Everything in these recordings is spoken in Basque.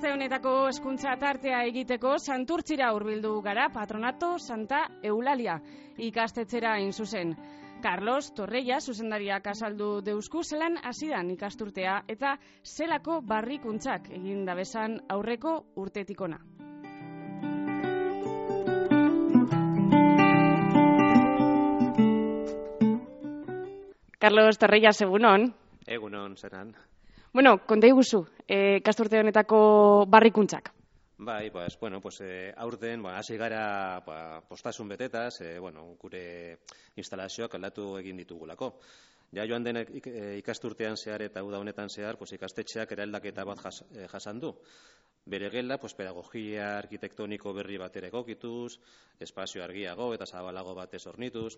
aste honetako eskuntza tartea egiteko santurtzira hurbildu gara patronato Santa Eulalia ikastetxera in zuzen. Carlos Torreia zuzendariak azaldu deusku zelan hasidan ikasturtea eta zelako barrikuntzak egin dabesan aurreko urtetikona. Carlos Torreia, segunon. Egunon, zeran. Bueno, konta iguzu, eh, kasturte honetako barrikuntzak. Bai, pues, bueno, pues, eh, aurten, ba, hasi gara ba, postasun betetaz, eh, bueno, gure instalazioak aldatu egin ditugulako. Ja joan den eh, ikasturtean zehar eta uda honetan zehar, pues, ikastetxeak eraldaketa bat jas, eh, jasan du. Bere gela, pues, pedagogia arkitektoniko berri bat ere egokituz, espazio argiago eta zabalago batez hornituz,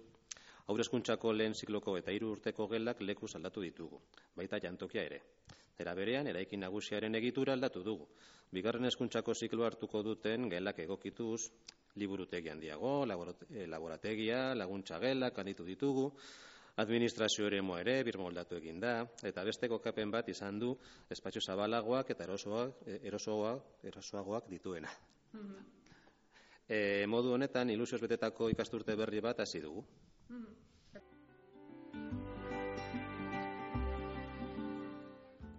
Haurezkuntzako lehen zikloko eta hiru urteko gelak lekuz aldatu ditugu, baita jantokia ere. Era berean, eraikin nagusiaren egitura aldatu dugu. Bigarren hezkuntzako ziklo hartuko duten gelak egokituz, liburutegi handiago, laborate- laborategia, laguntza gelak handitu ditugu, administrazio ere ere birmoldatu egin da, eta beste kokapen bat izan du espazio zabalagoak eta erosoak, eh, erosoak, erosoagoak dituena. E, modu honetan, ilusioz betetako ikasturte berri bat hasi dugu.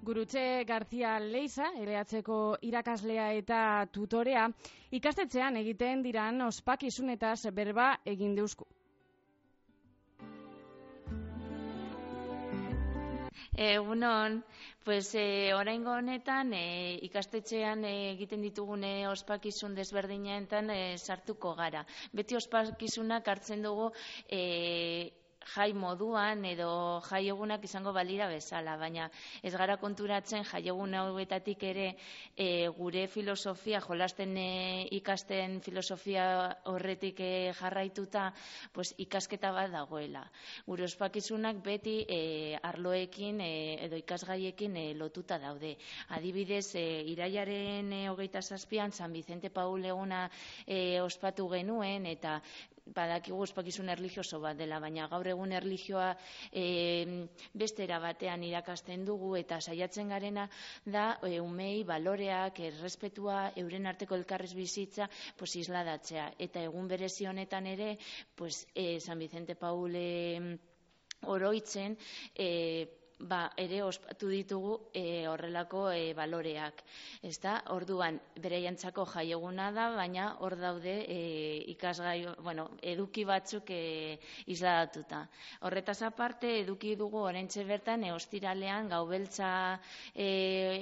Gurutxe Garzia Leiza, LH-ko irakaslea eta tutorea, ikastetxean egiten diran ospakizunetaz berba egin deusku. Egunon, pues e, oraingo honetan e, ikastetxean egiten ditugune ospakizun desberdinetan e, sartuko gara. Beti ospakizunak hartzen dugu e, jai moduan edo jai egunak izango balira bezala, baina ez gara konturatzen jai egun hauetatik ere e, gure filosofia, jolasten e, ikasten filosofia horretik e, jarraituta, pues, ikasketa bat dagoela. Gure ospakizunak beti e, arloekin e, edo ikasgaiekin e, lotuta daude. Adibidez, e, iraiaren e, hogeita zazpian, San Vicente Paul eguna e, ospatu genuen, eta badakigu ospakizun erlijioso bat dela, baina gaur egun erlijioa e, beste era batean irakasten dugu eta saiatzen garena da e, umei baloreak, errespetua, euren arteko elkarrez bizitza, pues isladatzea. Eta egun berezi honetan ere, pues, e, San Vicente Paul e, oroitzen, e, ba, ere ospatu ditugu e, horrelako e, baloreak. Ez da, orduan, bereiantzako jaieguna da, baina hor daude e, ikasgai, bueno, eduki batzuk e, isladatuta. Horretaz aparte, eduki dugu orentxe bertan, e, ostiralean, gaubeltza e,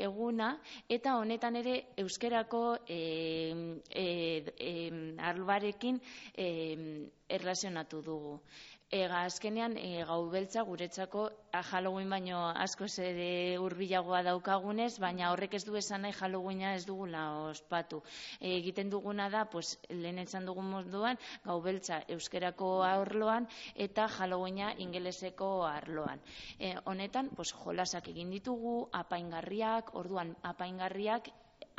eguna, eta honetan ere, euskerako e, e, e, arloarekin e, erlazionatu dugu. Ega, azkenean, e, gau beltza guretzako a, Halloween baino asko ere hurbilagoa daukagunez, baina horrek ez du esan nahi Halloweena ez dugula ospatu. E, egiten duguna da, pues, lehen esan dugun moduan, gau beltza euskerako arloan eta Halloweena ingeleseko arloan. E, honetan, pues, jolasak egin ditugu, apaingarriak, orduan apaingarriak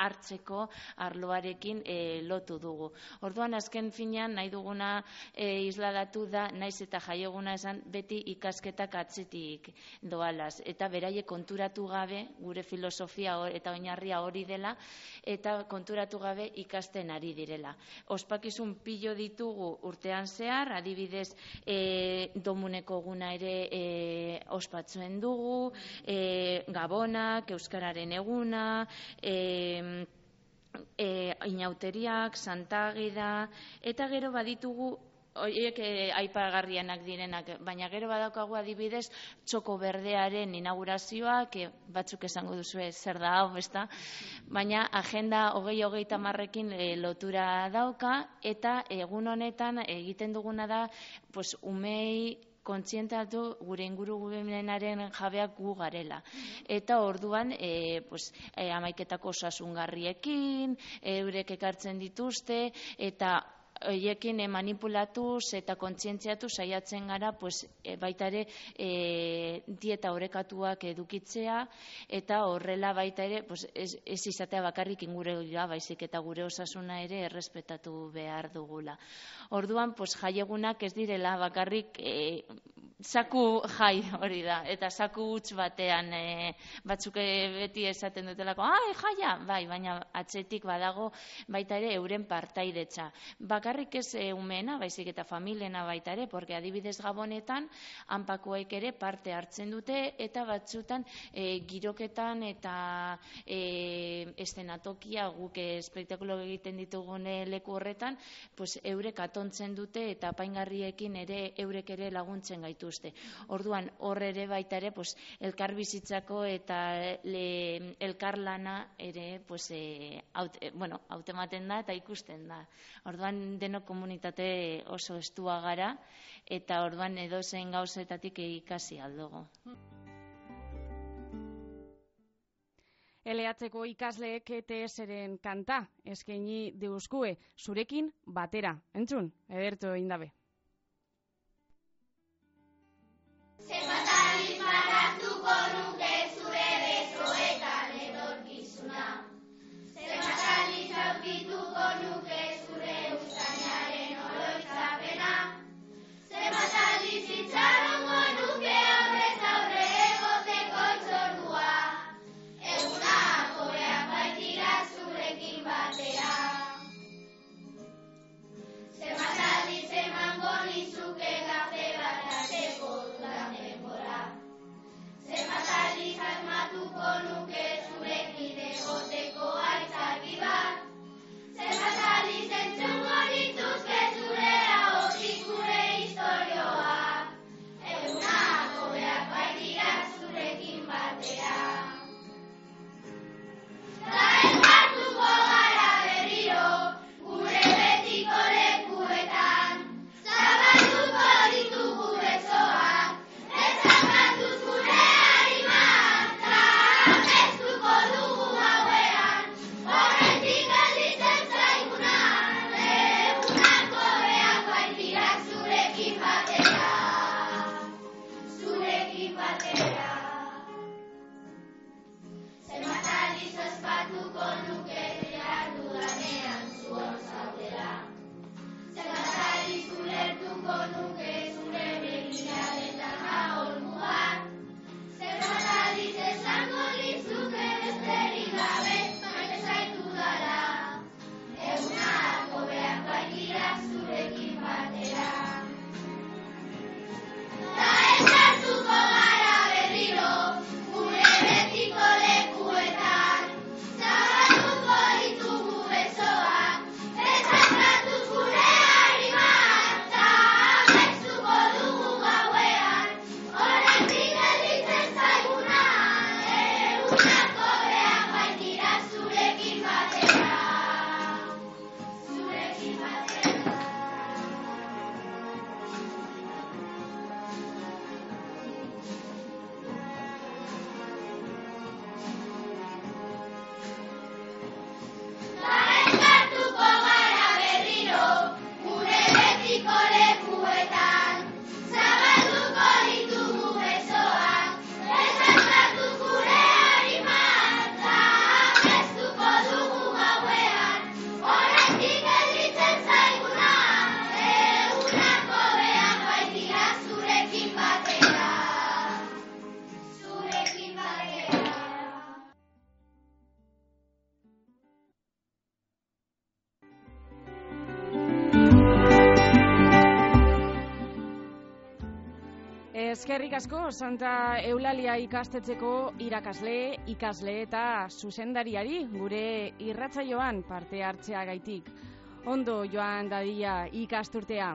hartzeko arloarekin e, lotu dugu. Orduan azken finean nahi duguna e, isladatu da naiz eta jaieguna esan beti ikasketak atzetik doalaz eta beraie konturatu gabe gure filosofia hor, eta oinarria hori dela eta konturatu gabe ikasten ari direla. Ospakizun pilo ditugu urtean zehar, adibidez e, domuneko guna ere e, ospatzuen dugu, e, gabonak, euskararen eguna, e, e, inauteriak, santagida, eta gero baditugu Oiek e, aipagarrienak direnak, baina gero badaukagu adibidez txoko berdearen inaugurazioa, que batzuk esango duzu zer da hau, ezta? Baina agenda hogei hogei tamarrekin e, lotura dauka, eta egun honetan egiten duguna da, pues, umei kontzientatu gure inguru gubenaren jabeak gu garela. Eta orduan, e, pues, e, amaiketako osasungarriekin, eurek ekartzen dituzte, eta hoiekin e, manipulatuz eta kontzientziatu saiatzen gara pues, e, baita ere e, dieta orekatuak edukitzea eta horrela baita ere pues, ez, ez izatea bakarrik ingure baizik eta gure osasuna ere errespetatu behar dugula. Orduan, pues, jaiegunak ez direla bakarrik e, saku jai hori da, eta saku huts batean e, batzuk beti esaten dutelako, ai, jaia, bai, baina atzetik badago baita ere euren partaidetza. Bakarrik ez e, umena, baizik eta familiena baita ere, porque adibidez gabonetan, hanpakoek ere parte hartzen dute, eta batzutan e, giroketan eta e, estenatokia guk espektakulo egiten ditugune leku horretan, pues eurek atontzen dute eta paingarriekin ere eurek ere laguntzen gaitu Orduan, hor ere baita ere, pues, elkar bizitzako eta le, elkar lana ere, pues, e, aut, e, bueno, autematen da eta ikusten da. Orduan, deno komunitate oso estua gara, eta orduan edo zen gauzetatik ikasi aldogo. Eleatzeko ikasleek ETS-eren kanta, eskaini deuskue, zurekin batera. Entzun, edertu indabe. Eskerrik asko Santa Eulalia ikastetzeko irakasle, ikasle eta zuzendariari gure irratsaioan parte hartzea gaitik. Ondo joan dadia ikasturtea.